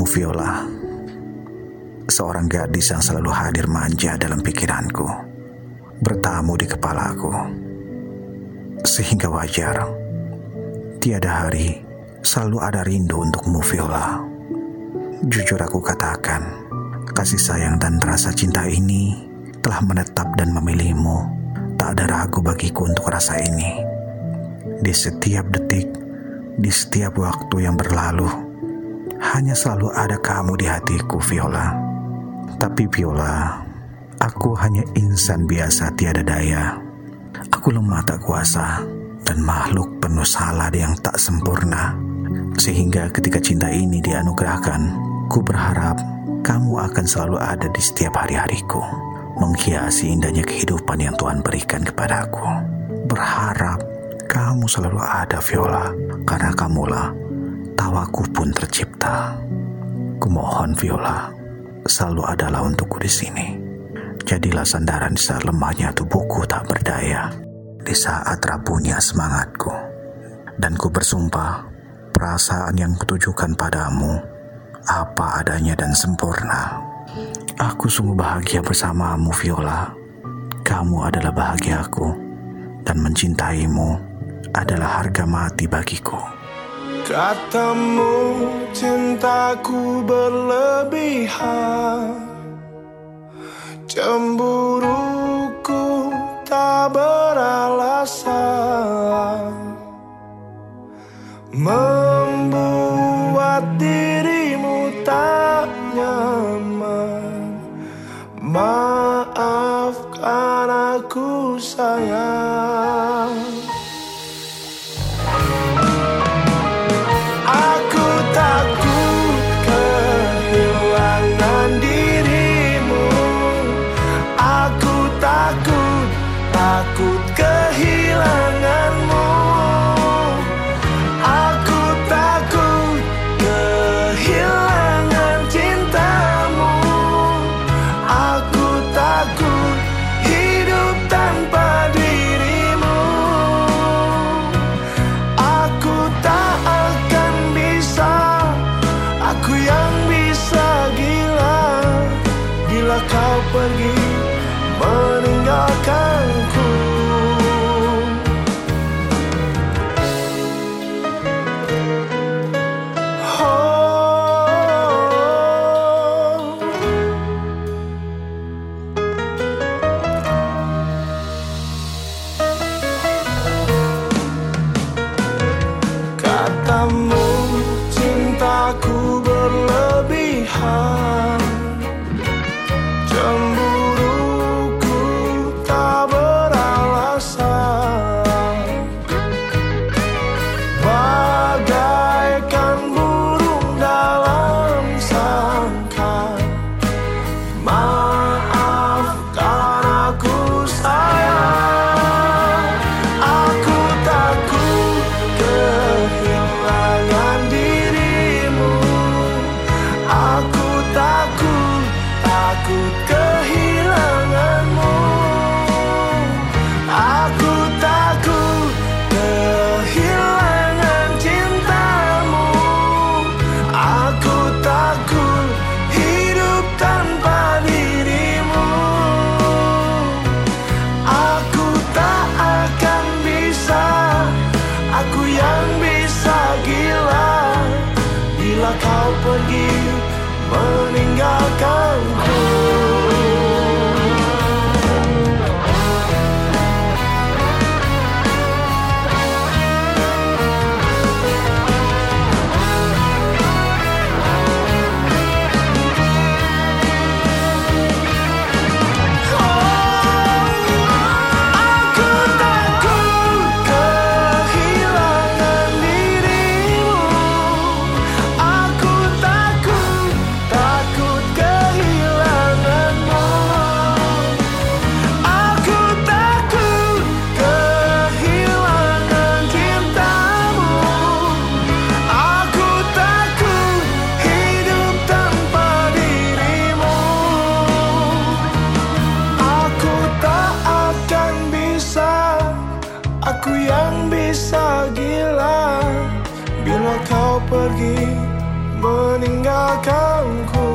kamu Viola? Seorang gadis yang selalu hadir manja dalam pikiranku, bertamu di kepalaku. Sehingga wajar, tiada hari selalu ada rindu untukmu Viola. Jujur aku katakan, kasih sayang dan rasa cinta ini telah menetap dan memilihmu. Tak ada ragu bagiku untuk rasa ini. Di setiap detik, di setiap waktu yang berlalu, hanya selalu ada kamu di hatiku, Viola. Tapi Viola, aku hanya insan biasa tiada daya. Aku lemah tak kuasa dan makhluk penuh salah yang tak sempurna. Sehingga ketika cinta ini dianugerahkan, ku berharap kamu akan selalu ada di setiap hari-hariku. Menghiasi indahnya kehidupan yang Tuhan berikan kepadaku. Berharap kamu selalu ada Viola, karena kamulah tawaku pun tercipta. Kumohon Viola, selalu adalah untukku di sini. Jadilah sandaran di saat lemahnya tubuhku tak berdaya, di saat rapuhnya semangatku. Dan ku bersumpah, perasaan yang kutujukan padamu, apa adanya dan sempurna. Aku sungguh bahagia bersamamu Viola. Kamu adalah bahagiaku dan mencintaimu adalah harga mati bagiku. Katamu cintaku berlebihan. Cemburuku tak beralasan. Membuat dirimu tak nyaman. Maafkan aku sayang kau pergi meninggalkanku kau pergi meninggalkanku.